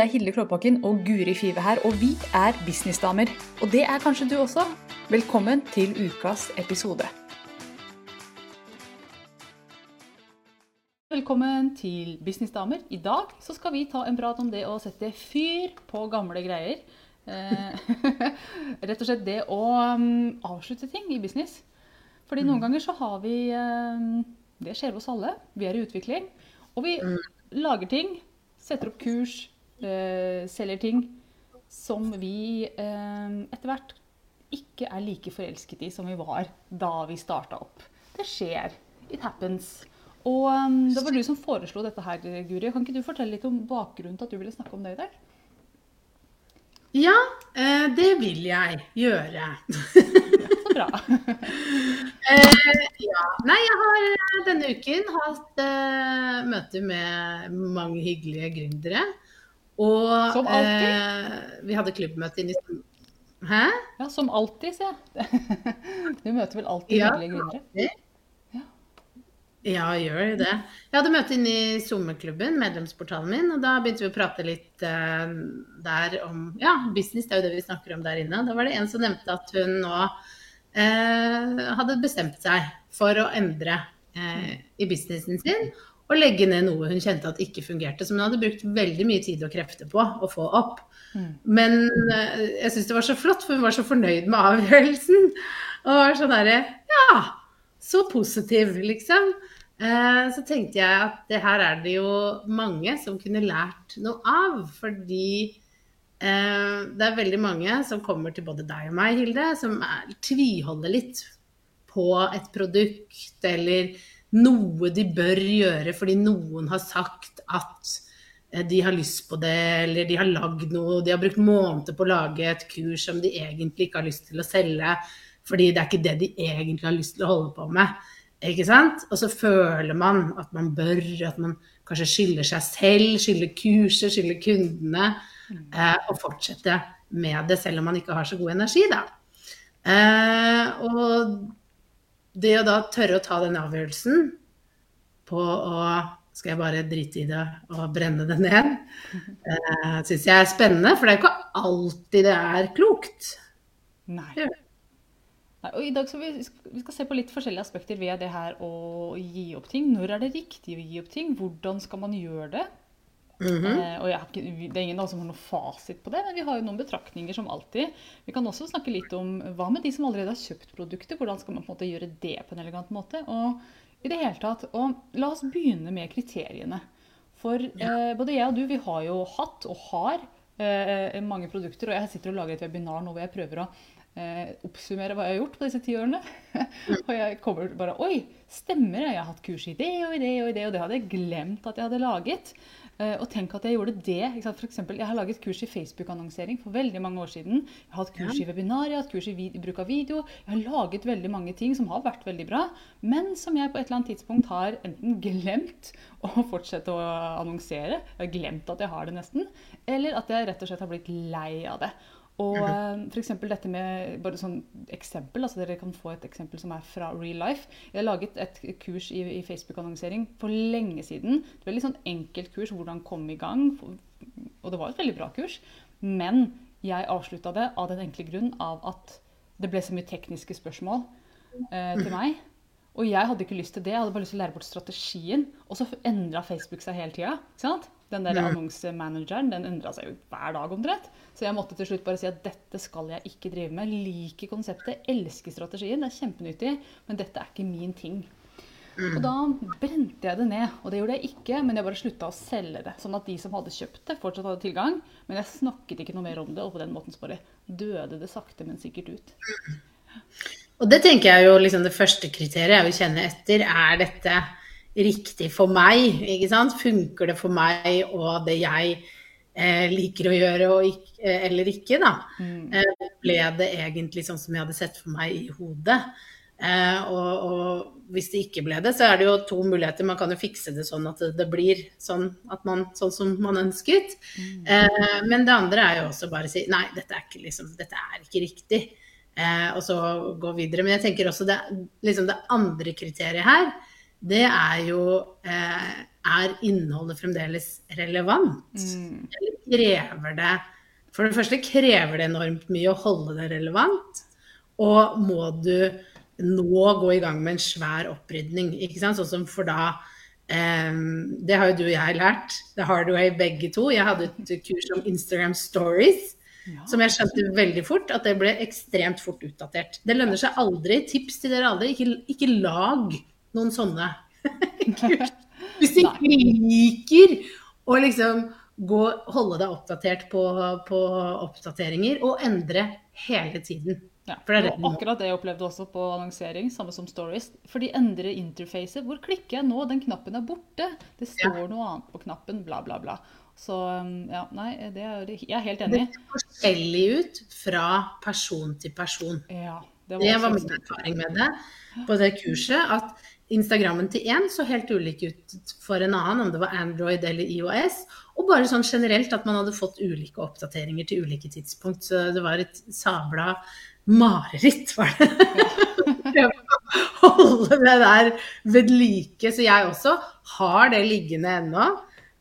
Det er Hilde Klåbakken og Guri Five her, og vi er businessdamer. Og det er kanskje du også. Velkommen til ukas episode. Velkommen til Businessdamer. I dag så skal vi ta en prat om det å sette fyr på gamle greier. Eh, rett og slett det å um, avslutte ting i business. Fordi noen ganger så har vi um, Det skjer hos alle. Vi er i utvikling. Og vi lager ting, setter opp kurs, eh, selger ting som vi eh, etter hvert ikke er like forelsket i som vi var da vi starta opp. Det skjer. It happens. Og um, det var du som foreslo dette her, Guri. Kan ikke du fortelle litt om bakgrunnen til at du ville snakke om det i dag? Ja, eh, det vil jeg gjøre. Så bra. Eh, ja. Nei, jeg har eh, denne uken hatt eh, møte med mange hyggelige gründere. Og Som alltid? eh, vi hadde klubbmøte inn i Hæ? Ja, som alltid, sier jeg. Du møter vel alltid Ja. hyggelige gründere? Ja, gjør jo det. Jeg hadde møte inne i SoMe-klubben, medlemsportalen min, og da begynte vi å prate litt eh, der om ja, business, det er jo det vi snakker om der inne. Da var det en som nevnte at hun nå eh, hadde bestemt seg for å endre eh, i businessen sin og legge ned noe hun kjente at ikke fungerte, som hun hadde brukt veldig mye tid og krefter på å få opp. Men eh, jeg syns det var så flott, for hun var så fornøyd med avgjørelsen. Og var sånn derre Ja, så positiv, liksom. Eh, så tenkte jeg at det her er det jo mange som kunne lært noe av. Fordi eh, det er veldig mange som kommer til både deg og meg, Hilde, som er, tviholder litt på et produkt eller noe de bør gjøre fordi noen har sagt at eh, de har lyst på det, eller de har lagd noe, de har brukt måneder på å lage et kurs som de egentlig ikke har lyst til å selge, fordi det er ikke det de egentlig har lyst til å holde på med. Ikke sant? Og så føler man at man bør, at man kanskje skylder seg selv, skylder kurset, skylder kundene, eh, og fortsette med det selv om man ikke har så god energi, da. Eh, og det å da tørre å ta den avgjørelsen på å skal jeg bare drite i det og brenne det ned, eh, syns jeg er spennende. For det er jo ikke alltid det er klokt. Nei. Ja. Nei, og I dag skal vi, vi skal se på litt forskjellige aspekter ved det her å gi opp ting. Når er det riktig å gi opp ting? Hvordan skal man gjøre det? Mhm. eh, og ikke, Det er ingen som har noe fasit på det, men vi har jo noen betraktninger som alltid. Vi kan også snakke litt om hva med de som allerede har kjøpt produkter? Hvordan skal man på en måte gjøre det på en elegant måte? Og i det hele tatt, og la oss begynne med kriteriene. For eh, både jeg og du, vi har jo hatt og har eh, mange produkter, og jeg sitter og lager et webinar nå hvor jeg prøver å eh, oppsummere hva jeg har gjort på disse ti årene. og jeg kommer bare Oi, stemmer det? Jeg har hatt kurs i det og i det og i det, og det hadde jeg glemt at jeg hadde laget. Eh, og tenk at jeg gjorde det. For eksempel, jeg har laget kurs i Facebook-annonsering for veldig mange år siden. Jeg har hatt kurs i webinar, jeg har hatt kurs i bruk av video. Jeg har laget veldig mange ting som har vært veldig bra, men som jeg på et eller annet tidspunkt har enten glemt å fortsette å annonsere, jeg har glemt at jeg har det nesten, eller at jeg rett og slett har blitt lei av det. Og f.eks. dette med bare sånn eksempel, altså dere kan få et eksempel som er fra real life. Jeg har laget et kurs i, i Facebook-annonsering for lenge siden. Et veldig sånn enkelt kurs, hvordan komme i gang. Og det var et veldig bra kurs. Men jeg avslutta det av den enkle grunn av at det ble så mye tekniske spørsmål eh, til meg. Og jeg hadde ikke lyst til det, jeg hadde bare lyst til å lære bort strategien. Og så endra Facebook seg hele tida. Den der annonsemanageren den endra seg jo hver dag omtrent. Så jeg måtte til slutt bare si at dette skal jeg ikke drive med. Liker konseptet, elsker strategien, det er kjempenyttig, men dette er ikke min ting. Og da brente jeg det ned. Og det gjorde jeg ikke, men jeg bare slutta å selge det. Sånn at de som hadde kjøpt det, fortsatt hadde tilgang. Men jeg snakket ikke noe mer om det, og på den måten så bare døde det sakte, men sikkert ut. Og det tenker jeg jo liksom det første kriteriet jeg vil kjenne etter, er dette riktig for meg? Ikke sant? Funker det for meg og det jeg eh, liker å gjøre og ikke, eh, eller ikke, da? Eh, ble det egentlig sånn som jeg hadde sett for meg i hodet? Eh, og, og hvis det ikke ble det, så er det jo to muligheter. Man kan jo fikse det sånn at det, det blir sånn, at man, sånn som man ønsket. Eh, men det andre er jo også bare å si nei, dette er ikke, liksom, dette er ikke riktig. Eh, og så gå videre. Men jeg tenker også det, liksom det andre kriteriet her, det er jo eh, Er innholdet fremdeles relevant? Eller krever det For det første krever det enormt mye å holde det relevant. Og må du nå gå i gang med en svær opprydning. ikke sant? Sånn som for da um, Det har jo du og jeg lært. The hard way begge to. Jeg hadde et kurs om Instagram stories. Ja. Som jeg skjønte veldig fort at det ble ekstremt fort utdatert. Det lønner seg aldri. Tips til dere aldri. Ikke, ikke lag noen sånne kurs. Hvis du ikke liker å liksom gå, holde deg oppdatert på, på oppdateringer og endre hele tiden. Ja, det det akkurat det jeg opplevde også på annonsering, samme som Stories. For de endrer interfacet. Hvor klikker jeg nå? Den knappen er borte. Det står ja. noe annet på knappen. Bla, bla, bla. Så um, ja, nei, det er, jeg er helt enig. Det ser forskjellig ut fra person til person. Ja, det var, det var min erfaring med det på det kurset. At Instagrammen til én så helt ulik ut for en annen, om det var Android eller IOS. Og bare sånn generelt at man hadde fått ulike oppdateringer til ulike tidspunkt. Så det var et sabla mareritt, var det. Holde det der ved like. Så jeg også har det liggende ennå.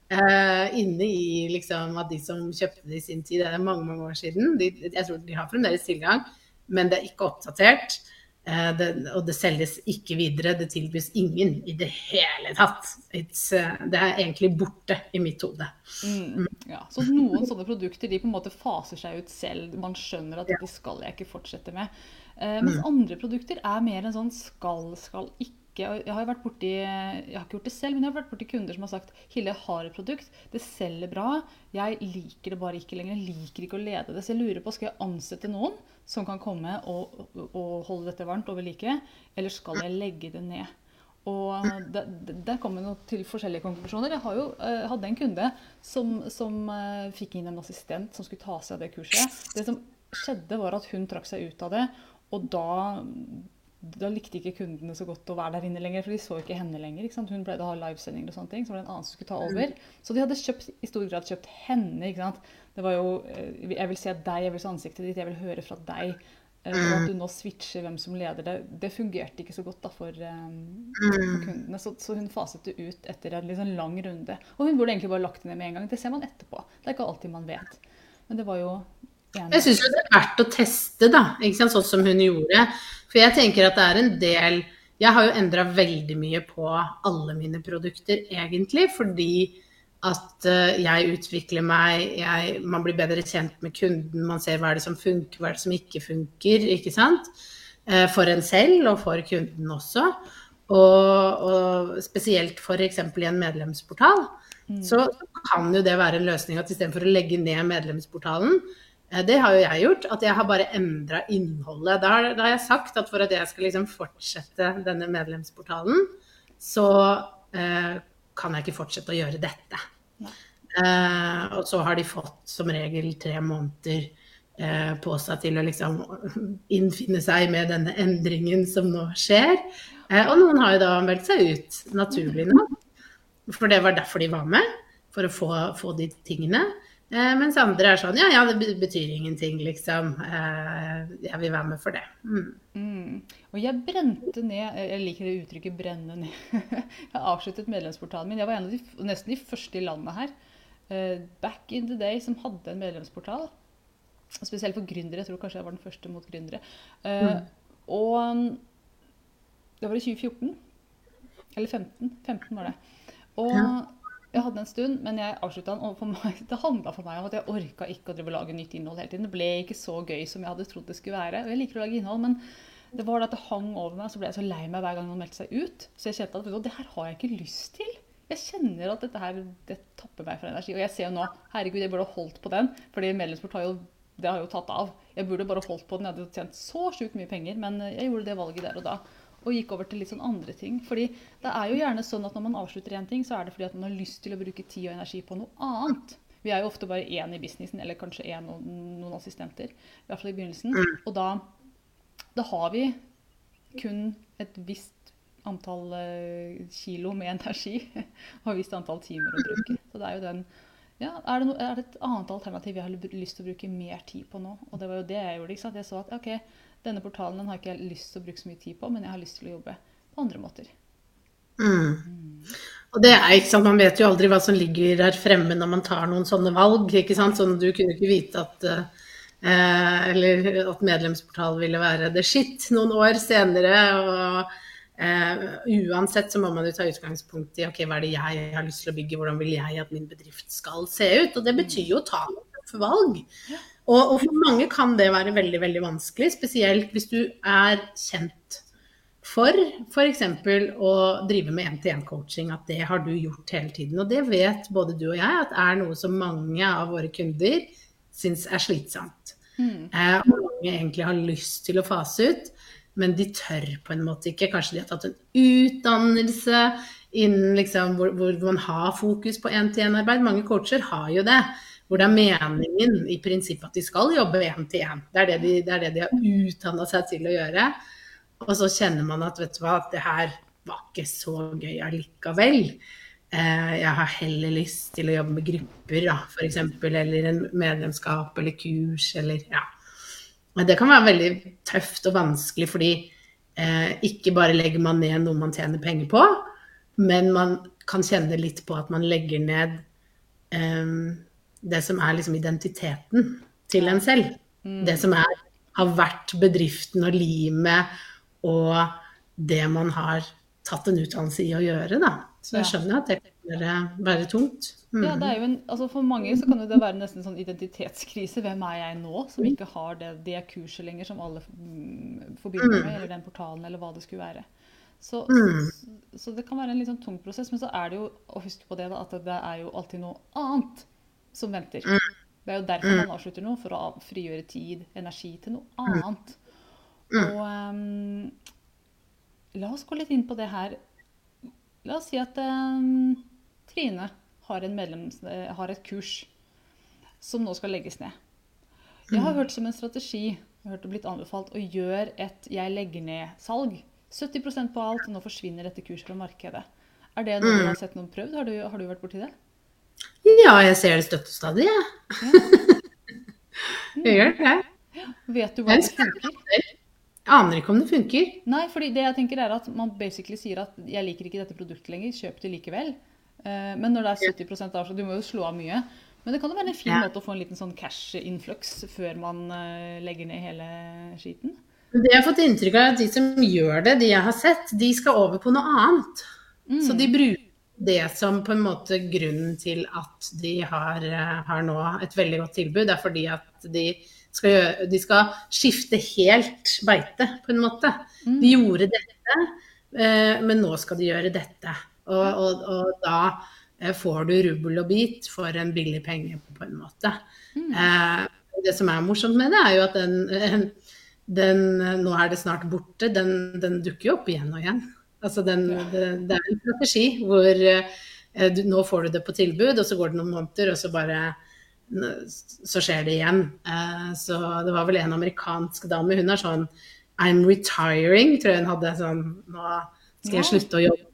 Uh, inne i liksom at de som kjøpte det i sin tid, det er mange mange år siden. De, jeg tror de har fremdeles tilgang, men det er ikke oppdatert. Uh, det, og det selges ikke videre. Det tilbys ingen i det hele tatt. Uh, det er egentlig borte i mitt hode. Mm, ja. Så noen sånne produkter de på en måte faser seg ut selv. Man skjønner at dette skal jeg ikke fortsette med. mens mm. andre produkter er mer en sånn skal, skal ikke ikke Jeg har vært borti, jeg har ikke gjort det selv, men jeg har vært borti kunder som har sagt Hilde, har et produkt, det selger bra, jeg liker det bare ikke lenger. Jeg liker ikke å lede det. Så jeg lurer på, skal jeg ansette noen som kan komme og, og holde dette varmt og ved like, eller skal jeg legge det ned? Og Der kommer vi til forskjellige konklusjoner. Jeg jo, uh, hadde en kunde som, som uh, fikk inn en assistent som skulle ta seg av det kurset. Det som skjedde, var at hun trakk seg ut av det. Og da da likte ikke kundene så godt å være der inne lenger, for de så ikke henne lenger. ikke? Hun pleide å ha livesendinger og sånne ting, så var det en annen som skulle ta mm. over. Så de hadde kjøpt, i stor grad kjøpt henne. ikke sant? Det var jo eh, Jeg vil se deg, jeg vil se ansiktet ditt, jeg vil høre fra deg. Eh, og at du nå switcher hvem som leder det, det fungerte ikke så godt da for, um, for mm. kundene. Så, så, hun faset det ut etter en liksom lang runde. Og hun burde egentlig bare lagt det ned med en gang. Det ser man etterpå. Det er ikke alltid man vet. Men det var jo jeg syns det er verdt å teste, da. Ikke sant? Sånn som hun gjorde. For jeg tenker at det er en del Jeg har jo endra veldig mye på alle mine produkter, egentlig. Fordi at uh, jeg utvikler meg, jeg, man blir bedre kjent med kunden, man ser hva er det som funker, hva er det som ikke funker. ikke sant? Uh, for en selv og for kunden også. Og, og spesielt f.eks. i en medlemsportal. Mm. Så kan jo det være en løsning at istedenfor å legge ned medlemsportalen, Eh, det har jo jeg gjort. At jeg har bare endra innholdet. Da har, da har, jeg sagt at for at jeg skal liksom fortsette denne medlemsportalen, så eh, kan jeg ikke fortsette å gjøre dette. Eh, og så har de fått som regel tre måneder eh, på seg til å liksom innfinne seg med denne endringen som nå skjer. Eh, og noen har jo da meldt seg ut, naturlig nok. For det var derfor de var med. For å få, få de tingene. Eh, mens andre er sånn ja, ja, det betyr ingenting, liksom. Eh, jeg vil være med for det. Mm. Mm. Og jeg brente ned Jeg liker det uttrykket 'brenne ned'. jeg avsluttet medlemsportalen min. Jeg var en av de, nesten de første i landet her. Eh, back in the day som hadde en medlemsportal. Spesielt for gründere. Jeg tror kanskje jeg var den første mot gründere. Mm. Og det var i 2014. Eller 15. 15 var det. Og ja jeg hadde den en stund, men jeg avslutta den. Og meg, det handla for meg om at jeg orka ikke å drive lage nytt innhold hele tiden. Det ble ikke så gøy som jeg hadde trodd det skulle være. Og jeg liker å lage innhold, men det var det at det hang over meg, så ble jeg så lei meg hver gang noen meldte seg ut. Så jeg kjente at det her har jeg ikke lyst til. Jeg kjenner at dette her det tapper meg for energi. Og jeg ser jo nå herregud, jeg burde holdt på den, fordi medlemsport har jo, det har jo tatt av. Jeg burde bare holdt på den. Jeg hadde tjent så sjukt mye penger, men jeg gjorde det valget der og da og gikk over til litt sånn andre ting. Fordi det er jo gjerne sånn at når man avslutter én ting, så er det fordi at man har lyst til å bruke tid og energi på noe annet. Vi er jo ofte bare én i businessen, eller kanskje én og noen assistenter. I hvert fall i begynnelsen. Mm. Og da, da har vi kun et visst antall uh, kilo med energi og et visst antall timer å bruke. Så det er jo den ja, er det, no, er det et annet alternativ jeg har lyst til å bruke mer tid på nå? Og det var jo det jeg gjorde. ikke sant? Jeg så at ok, denne portalen den har ikke lyst til å bruke så mye tid på, men jeg har lyst til å jobbe på andre måter. Mm. Og det er ikke sant, Man vet jo aldri hva som ligger der fremme når man tar noen sånne valg. ikke sant, sånn Du kunne ikke vite at eh, at medlemsportal ville være the shit noen år senere. og Uh, uansett så må man jo ta utgangspunkt i ok, hva er det jeg har lyst til å bygge, hvordan vil jeg at min bedrift skal se ut. Og det betyr jo å ta noen tøffe valg. Og, og, for mange kan det være veldig veldig vanskelig, spesielt hvis du er kjent for f.eks. å drive med én-til-én-coaching, at det har du gjort hele tiden. Og det vet både du og jeg at er noe som mange av våre kunder syns er slitsomt. Mm. Eh, og mange egentlig har lyst til å fase ut men de tør på en måte ikke. Kanskje de har tatt en utdannelse innen liksom, hvor, hvor, man har fokus på én-til-én-arbeid. Mange coacher har jo det. Hvor det er meningen i prinsippet at de skal jobbe én-til-én. Det, det, de, det er det de har utdanna seg til å gjøre. Og så kjenner man at vet du hva, det her var ikke så gøy allikevel. Eh, jeg har heller lyst til å jobbe med grupper, da, f.eks. Eller en medlemskap eller kurs eller ja. Det kan være veldig tøft og vanskelig fordi eh, ikke bare legger man ned noe man tjener penger på, men man kan kjenne litt på at man legger ned eh, det som er liksom identiteten til en selv. Mm. Det som er, har vært bedriften og limet og det man har tatt en utdannelse i å gjøre. Da. Så jeg skjønner at det kan være, være tungt. Mm. Ja, det er jo en, altså For mange så kan det være nesten sånn identitetskrise. Hvem er jeg nå, som ikke har det, det kurset lenger som alle mm, forbinder med, mm. eller den portalen, eller hva det skulle være. Så, mm. så, så, det kan være en litt sånn tung prosess. Men så er det jo å huske på det da, at det er jo alltid noe annet som venter. Det er jo derfor man avslutter noe, for å frigjøre tid, energi til noe annet. Og um, la oss gå litt inn på det her. La oss si at um, Trine har, medlems, eh, har, et kurs som nå skal legges ned. Jeg har mm. hørt som en strategi jeg har hørt det blitt anbefalt å gjøre et 'jeg legger ned'-salg. 70% på alt, og nå forsvinner dette kurset fra markedet. Er det noe du har mm. sett noen prøvd? Har du, har du vært borti det? Ja, jeg ser det støtte stadig, jeg. Ja. jeg gjør det. Vet du hva det funker? Jeg aner ikke om det funker. Nei, fordi det jeg tenker er at man basically sier at 'jeg liker ikke dette produktet lenger, kjøp det likevel'. Eh, men når det er 70% av, så du må jo slå av mye. Men det kan jo være en fin ja. måte å få en liten sånn cash-influx før man eh, legger ned hele skiten. Det jeg har fått inntrykk av, er at de som gjør det, de jeg har sett, de skal over på noe annet. Mm. Så de bruker det som på en måte grunnen til at de har, eh, har nå et veldig godt tilbud. Er fordi at de skal, gjøre, de skal skifte helt beite, på en måte. Mm. De gjorde dette, men nå skal de gjøre dette. Og, og, og da eh, får du rubbel og bit for en billig penge, på en måte. Mm. Eh, det som er morsomt med det, er jo at den, den Nå er det snart borte. Den, den dukker jo opp igjen og igjen. Altså den, det, det, er en strategi hvor eh, du, nå får du det på tilbud, og så går det noen måneder, og så bare så skjer det igjen. Eh, så det var vel en amerikansk dame. Hun er sånn I'm retiring, tror jeg hun hadde sånn Nå skal jeg slutte å jobbe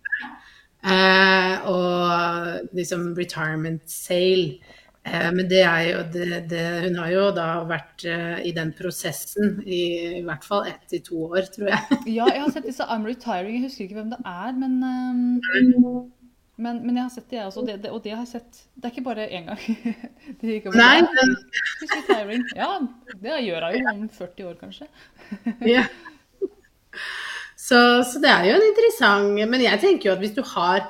Eh, og liksom retirement sale. Eh, men det er jo det, det, Hun har jo da vært eh, i den prosessen i, i hvert fall ett til to år, tror jeg. ja, jeg har sett disse I'm retiring. Jeg husker ikke hvem det er, men um, men, men, jeg har sett det, jeg også. Det, og det har jeg sett Det er ikke bare én gang. det gikk over. Nei, men... Retiring. Ja, det gjør jeg jo om 40 år, kanskje. ja. Så, så, det er jo en interessant Men jeg tenker jo at hvis du har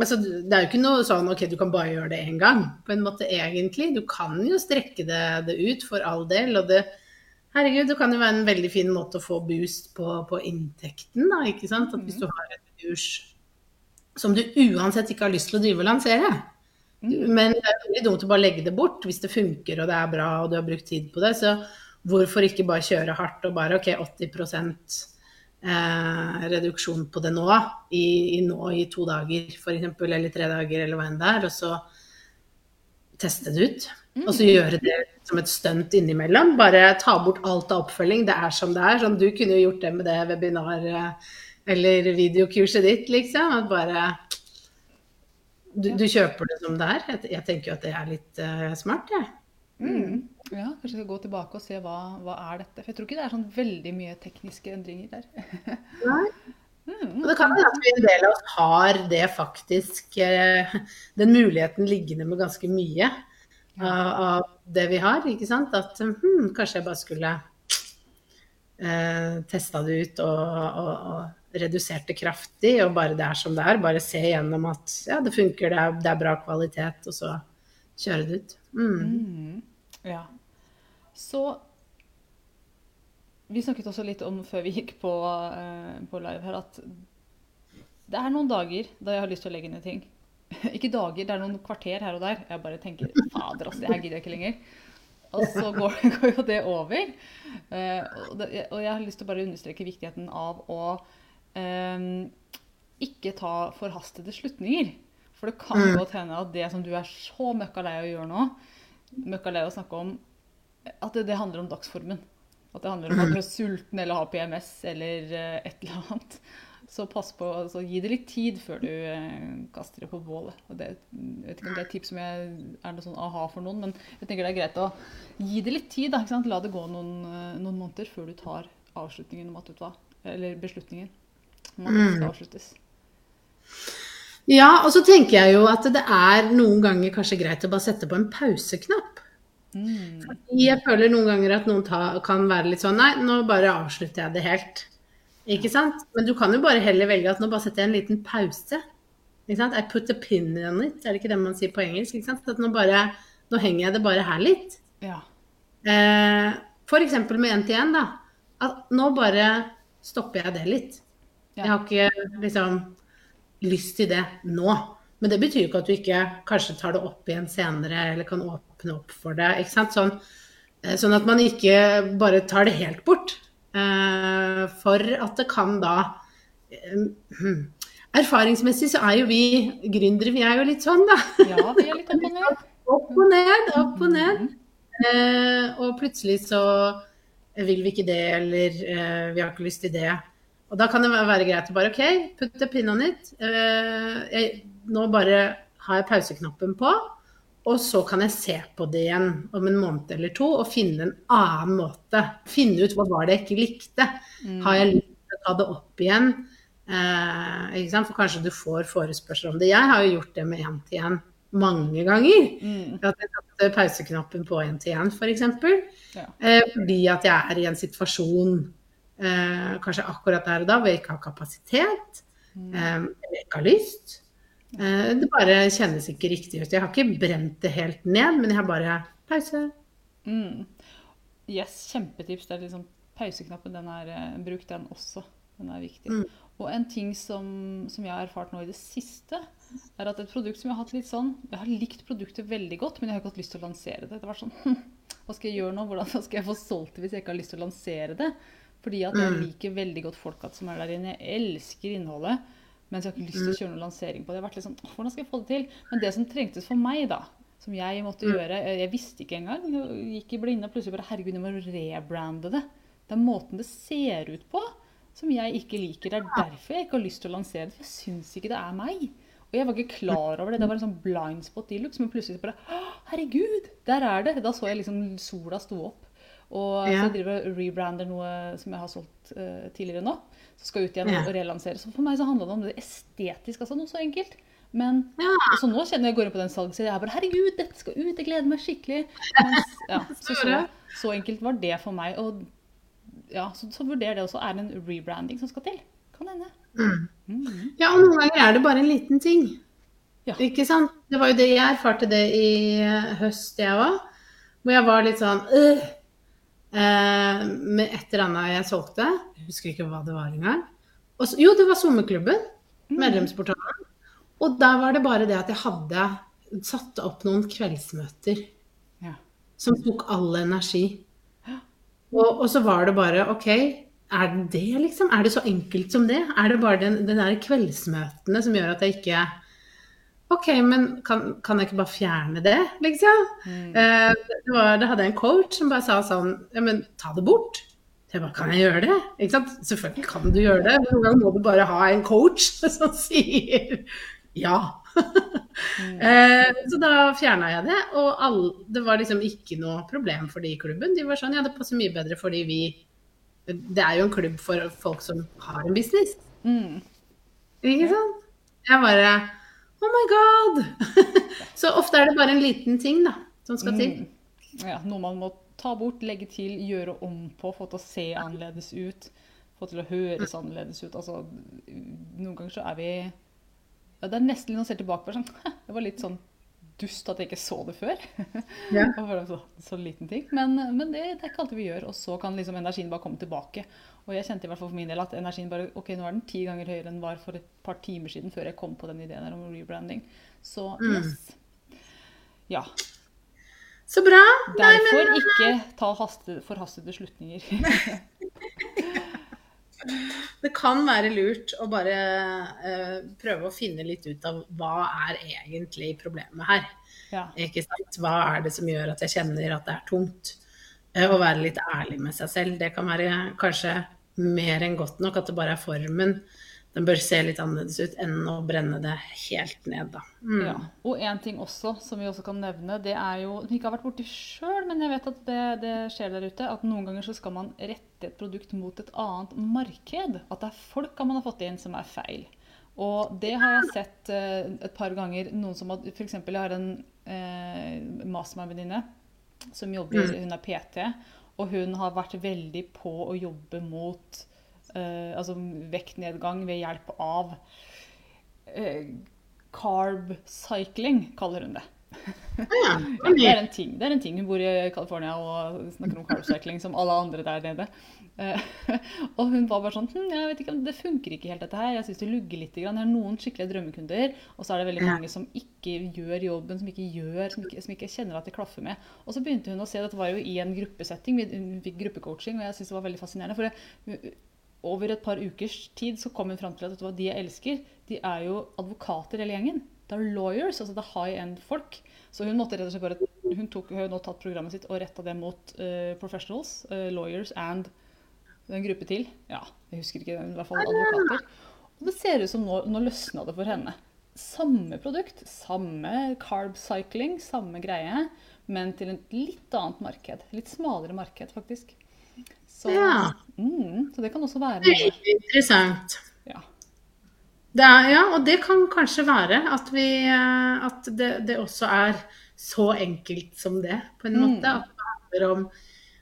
altså, Det er jo ikke noe sånn OK, du kan bare gjøre det én gang, på en måte egentlig. Du kan jo strekke det, det ut, for all del. Og det, herregud, det kan jo være en veldig fin måte å få boost på, på inntekten, da, ikke sant. At hvis du har et kurs som du uansett ikke har lyst til å drive og lansere. Mm. Men det er veldig dumt å bare legge det bort hvis det funker og det er bra og du har brukt tid på det. Så hvorfor ikke bare kjøre hardt og bare OK, 80 eh, reduksjon på det nå i, i, nå i to dager f.eks., eller tre dager, eller hva enn det er, og så teste det ut. Mm. Og så gjøre det som et stunt innimellom. Bare ta bort alt av oppfølging. Det er som det er. Sånn, du kunne jo gjort det med det webinar- eh, eller videokurset ditt, liksom. At bare du, du, kjøper det som det er. Jeg, jeg tenker jo at det er litt uh, smart, jeg. Ja. Mm. Ja, kanskje jeg skal gå tilbake og se hva, hva er dette For jeg tror ikke det er sånn veldig mye tekniske endringer der. Nei. Mm. Og Og det kan hende at vi en del av oss har det faktisk eh, Den muligheten liggende med ganske mye av, av det vi har, ikke sant. At hmm, kanskje jeg bare skulle eh, testa det ut og, og, og redusert det kraftig, og bare det er som det er. Bare se gjennom at ja, det funker, det er, det er bra kvalitet, og så kjøre det ut. Mm. Ja. Så vi snakket også litt om før vi gikk på, eh, på live her, at det er noen dager da jeg har lyst til å legge ned ting. Ikke dager, det er noen kvarter her og der. Jeg bare tenker fader, altså, det her gidder jeg ikke lenger. Og så går, går jo det over. Eh, og, det, og, jeg har lyst til å bare understreke viktigheten av å eh, ikke ta forhastede slutninger. For det kan mm. godt hende at det som du er så møkka lei av å gjøre nå, møkka lei å snakke om, at det, det handler om dagsformen. At det handler om at du er sulten eller har PMS eller uh, et eller annet. Så pass på, altså, gi det litt tid før du uh, kaster det på bålet. Det, jeg vet ikke om det er et tips som jeg, er noe sånn aha for noen, men jeg tenker det er greit å gi det litt tid. Da, La det gå noen, uh, noen, måneder før du tar avslutningen om at du eller beslutningen om at det skal mm. avsluttes. Ja, og så tenker jeg jo at det er noen ganger kanskje greit å bare sette på en pauseknapp. Mm. Jeg føler noen ganger at noen ta, kan være litt sånn Nei, nå bare avslutter jeg det helt. Ikke sant? Men du kan jo bare heller velge at nå bare setter jeg en liten pause. Ikke sant? I put a pin in it. Er det ikke det man sier på engelsk? Ikke sant? At nå bare Nå henger jeg det bare her litt. Ja. Eh, for eksempel med én til én, da. At nå bare stopper jeg det litt. Ja. Jeg har ikke liksom lyst til det nå. Men det betyr jo ikke at du ikke kanskje tar det opp igjen senere, eller kan åpne opp for det. ikke sant? Sånn, eh, sånn at man ikke bare tar det helt bort. Eh, for at det kan da eh, Erfaringsmessig så er jo vi gründere, vi er jo litt sånn, da. Ja, vi er litt opp og ned. Opp og ned, opp og ned. Og plutselig så vil vi ikke det, eller vi har ikke lyst til det. Og da kan det være greit å bare OK, putte pinnen pin on it nå bare har jeg pauseknappen på, og så kan jeg se på det igjen om en måned eller to og finne en annen måte. Finne ut hva var det jeg ikke likte. Mm. Har jeg lyst til å ta det opp igjen? Eh, For kanskje du får forespørsel om det. Jeg har jo gjort det med én-til-én mange ganger. Mm. At jeg tatt pauseknappen på én-til-én, f.eks. For ja. eh, fordi at jeg er i en situasjon eh, kanskje akkurat der og da hvor jeg ikke har kapasitet, mm. eh, ikke har lyst. Eh, det bare kjennes ikke riktig ut. Jeg har ikke brent det helt ned, men jeg har bare pause. Mm. Yes, kjempetips. Det er liksom pauseknappen, den er uh, Bruk den også. Den er viktig. Mm. Og en ting som, som, jeg har erfart nå i det siste, er at et produkt som jeg har hatt litt sånn Jeg har likt produktet veldig godt, men jeg har ikke hatt lyst til å lansere det. Det var sånn Hva skal jeg gjøre nå? Hvordan skal jeg få solgt det hvis jeg ikke har lyst til å lansere det? Fordi at jeg mm. liker veldig godt folka som er der inne. Jeg elsker innholdet. Mens jeg har ikke lyst til å mm. kjøre noen lansering på det. Jeg har vært litt sånn, hvordan skal jeg få det til? Men det som trengtes for meg, da, som jeg måtte mm. gjøre Jeg visste ikke engang. Jeg gikk i blinde og plutselig bare Herregud, jeg må rebrande det. Det er måten det ser ut på som jeg ikke liker. Det er derfor jeg ikke har lyst til å lansere det. For jeg syns ikke det er meg. Og jeg var ikke klar over det. Det var en sånn blind spot de looks. Men plutselig bare Herregud, der er det! Da så jeg liksom sola sto opp. Og ja. så jeg driver og rebrander noe som jeg har solgt uh, tidligere nå Så skal jeg ut igjen ja. og relansere. Så for meg så handla det om det estetiske, altså noe så enkelt. Men ja. så nå kjenner jeg går inn på den salgssida. Jeg bare Herregud, dette skal ut! Jeg gleder meg skikkelig. Mens, ja, så, så, så, enkelt var det for meg. Og ja, så, så vurder det også. Er det en rebranding som skal til? Kan hende. Mm. Mm. Ja, og noen ganger er det bare en liten ting. Ja. Ikke sant? Det var jo det jeg erfarte det i høst, jeg òg. Hvor jeg var litt sånn øh, eh, med et eller annet jeg solgte. Jeg husker ikke hva det var engang. Så, jo, det var sommerklubben. Mm. Medlemsportalen. Og da var det bare det at jeg hadde satt opp noen kveldsmøter ja. som tok all energi. Og, og, så var det bare OK, er det det, liksom? Er det så enkelt som det? Er det bare den, den der kveldsmøtene som gjør at jeg ikke OK, men kan, kan, jeg ikke bare fjerne det, liksom? Mm. Eh, det, var, det, hadde en coach som bare sa sånn Ja, men ta det bort. Jeg bare Kan jeg gjøre det? Ikke sant? Selvfølgelig kan du gjøre det. Noen ganger må du bare ha en coach som sier ja. mm. uh, så da fjerna jeg det. Og alle, det var liksom ikke noe problem for de i klubben. De var sånn Ja, det passer mye bedre fordi vi Det er jo en klubb for folk som har en business. Mm. Ikke sant? Jeg bare Oh my god! Så ofte er det bare en liten ting da, som skal til. Mm. Ja, noe man må ta bort, legge til, gjøre om på, få til å se annerledes ut. Få til å høres annerledes ut. Altså, noen ganger så er vi ja, Det er nesten litt man ser tilbake på sånn Det var litt sånn dust at jeg ikke så det før. Ja. Så, så liten ting. Men, men det, det er ikke alltid vi gjør. Og så kan liksom energien bare komme tilbake. Og jeg kjente i hvert fall for min del at energien bare Ok, nå er den ti ganger høyere enn den var for et par timer siden, før jeg kom på den ideen om rebranding. Så Mm. yes. Ja. Så bra. Derfor ikke ta haste, forhastede slutninger. Det kan være lurt å bare uh, prøve å finne litt ut av hva er egentlig problemet her. Ja. Ikke sant? Hva er det som gjør at jeg kjenner at det er tungt? Uh, Å være litt ærlig med seg selv. Det kan være kanskje mer enn godt nok at det bare er formen. Den bør se litt annerledes ut enn å brenne det helt ned, da. Mm. Ja. Og en ting også som vi også kan nevne, det er jo Som vi ikke har vært borti sjøl, men jeg vet at det, det skjer der ute, at noen ganger så skal man rette et produkt mot et annet marked. At det er folka man har fått inn som er feil. Og det har jeg sett eh, et par ganger. Noen som har F.eks. jeg har en eh, mastermind-venninne som jobber Hun er PT, og hun har vært veldig på å jobbe mot eh, altså vektnedgang ved hjelp av eh, carb cycling, kaller hun det. Ja, Ja, det er en ting. Det er en ting. Hun bor i California og snakker om carcycling som alle andre der nede. Eh, og hun var bare sånn hm, jeg vet ikke, Det funker ikke helt, dette her. Jeg syns det lugger litt. Jeg har noen skikkelige drømmekunder, og så er det veldig mange som ikke gjør jobben, som ikke gjør, som ikke, som ikke kjenner at det klaffer med. Og så begynte hun å se Dette var jo i en gruppesetting. Hun fikk gruppecoaching, og jeg syns det var veldig fascinerende. for det, over et par ukers tid så kom hun fram til at vet du hva, de jeg elsker, de er jo advokater hele gjengen. Det er lawyers, altså det er high end-folk. Så hun måtte rett og slett bare Hun tok, har nå tatt programmet sitt og retta det mot uh, professionals, uh, lawyers and en gruppe til. Ja, jeg husker ikke, i hvert fall advokater. Og det ser ut som nå, nå løsna det for henne. Samme produkt, samme carb cycling, samme greie, men til et litt annet marked. Litt smalere marked, faktisk. Så, Ja. mm, så det kan også være. Veldig interessant. Er, ja, og det kan kanskje være at, vi, eh, at det, det også er så enkelt som det, på en Mm. måte. At det handler om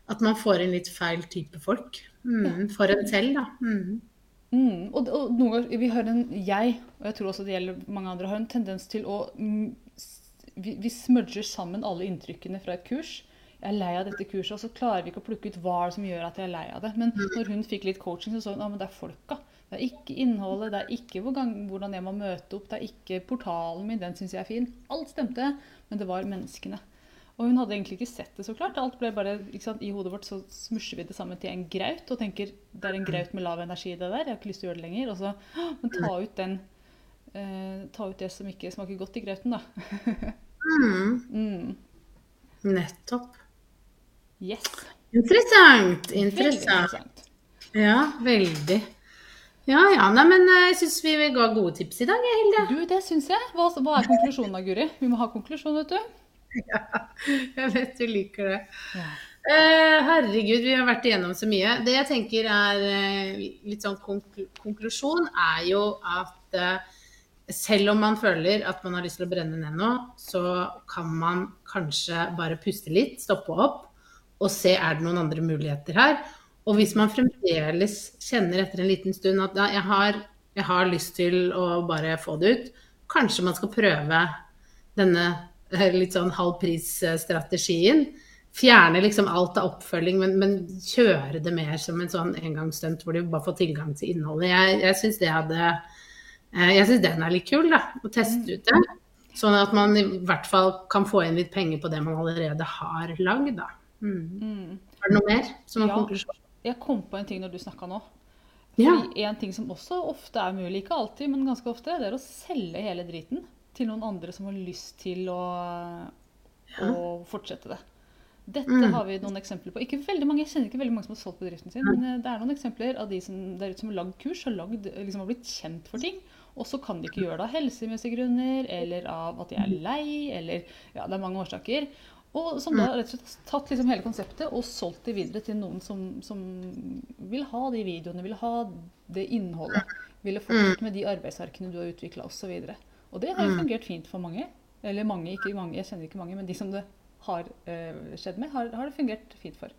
at man får inn litt feil type folk. Mm, for en selv, da. Mm. Mm, og, og noen ganger, vi har en, Jeg, og jeg tror også det gjelder mange andre, har en tendens til å mm, Vi, vi smudger sammen alle inntrykkene fra et kurs. Jeg er lei av dette kurset, og så klarer vi ikke å plukke ut hva som gjør at jeg er lei av det. Men når hun fikk litt coaching, så så hun at det er folka. Det er ikke innholdet, det er ikke hvordan jeg må møte opp, det er ikke portalen min, den syns jeg er fin. Alt stemte, men det var menneskene. Og hun hadde egentlig ikke sett det så klart. Alt ble bare, sant, I hodet vårt så smusjer vi det sammen til en graut og tenker det er en graut med lav energi i det der. Jeg har ikke lyst til å gjøre det lenger. Og så, Men ta ut den eh, Ta ut det som ikke smaker godt i grauten, da. Mm. Mm. Nettopp. Yes. Interessant. Veldig Interessant. interessant. Ja, veldig. Ja ja. Nei, men eh, jeg syns vi ga gode tips i dag, Hilde. Du, det syns jeg. Hva, hva er konklusjonen da, Guri? Vi må ha konklusjon, vet du. Ja, Jeg vet du liker det. Ja. Uh, herregud, vi har vært igjennom så mye. Det jeg tenker er uh, litt sånn konklu konklusjon, er jo at uh, selv om man føler at man har lyst til å brenne ned nå, så kan man kanskje bare puste litt, stoppe opp og se er det noen andre muligheter her. Og hvis man fremdeles kjenner etter en liten stund at ja, jeg, har, jeg har lyst til å bare få det ut, kanskje man skal prøve denne eh, litt sånn halv pris-strategien. Fjerne liksom alt av oppfølging, men, men kjøre det mer som en sånn engangsstunt hvor de bare får tilgang til innholdet. Jeg, jeg syns det hadde eh, Jeg syns den er litt kul, da. Å teste ut det. Sånn at man i hvert fall kan få inn litt penger på det man allerede har lagd, da. Mm. Mm. Er det noe mer som er Ja. konklusjon? Jeg kom på en ting når du snakka nå. Ja. En ting som også ofte er mulig, ikke alltid, men ganske ofte, det er å selge hele driten til noen andre som har lyst til å, å fortsette det. Dette Mm. har vi noen eksempler på. Ikke veldig mange, Jeg kjenner ikke veldig mange som har solgt bedriften sin, men eh, det er noen eksempler av de som, der ute som har lagd kurs, og lagd, liksom har blitt kjent for ting. Og så kan de ikke gjøre det av helsemessige grunner, eller av at de er lei, eller Ja, det er mange årsaker. Og som da rett og slett har tatt liksom hele konseptet og solgt det videre til noen som, som vil ha de videoene, vil ha det innholdet. Ville fortsatt med de arbeidsarkene du har utvikla osv. Og, så og det har jo Mm. fungert fint for mange. Eller mange, ikke mange, jeg kjenner ikke mange, men de som det har eh, skjedd med, har, har det fungert fint for.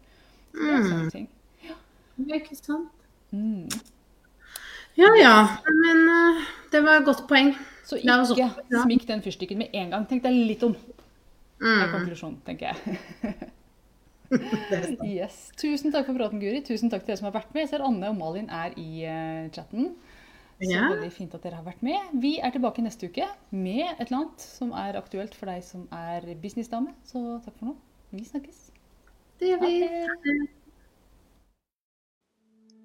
Det er også en ting. Det er ikke sant. Mm. Ja ja. Men eh, det var et godt poeng. Så ikke smikk den fyrstikken med en gang. Tenk deg litt om. Det er Mm, konklusjonen, tenker jeg. det er. Yes. Tusen takk for praten, Guri. Tusen takk til dere som har vært med. Jeg ser Anne og Malin er i uh, chatten. Så Ja. veldig fint at dere har vært med. Vi er tilbake neste uke med et eller annet som er aktuelt for deg som er businessdame. Så takk for nå. Vi snakkes. Det gjør vi. Ok.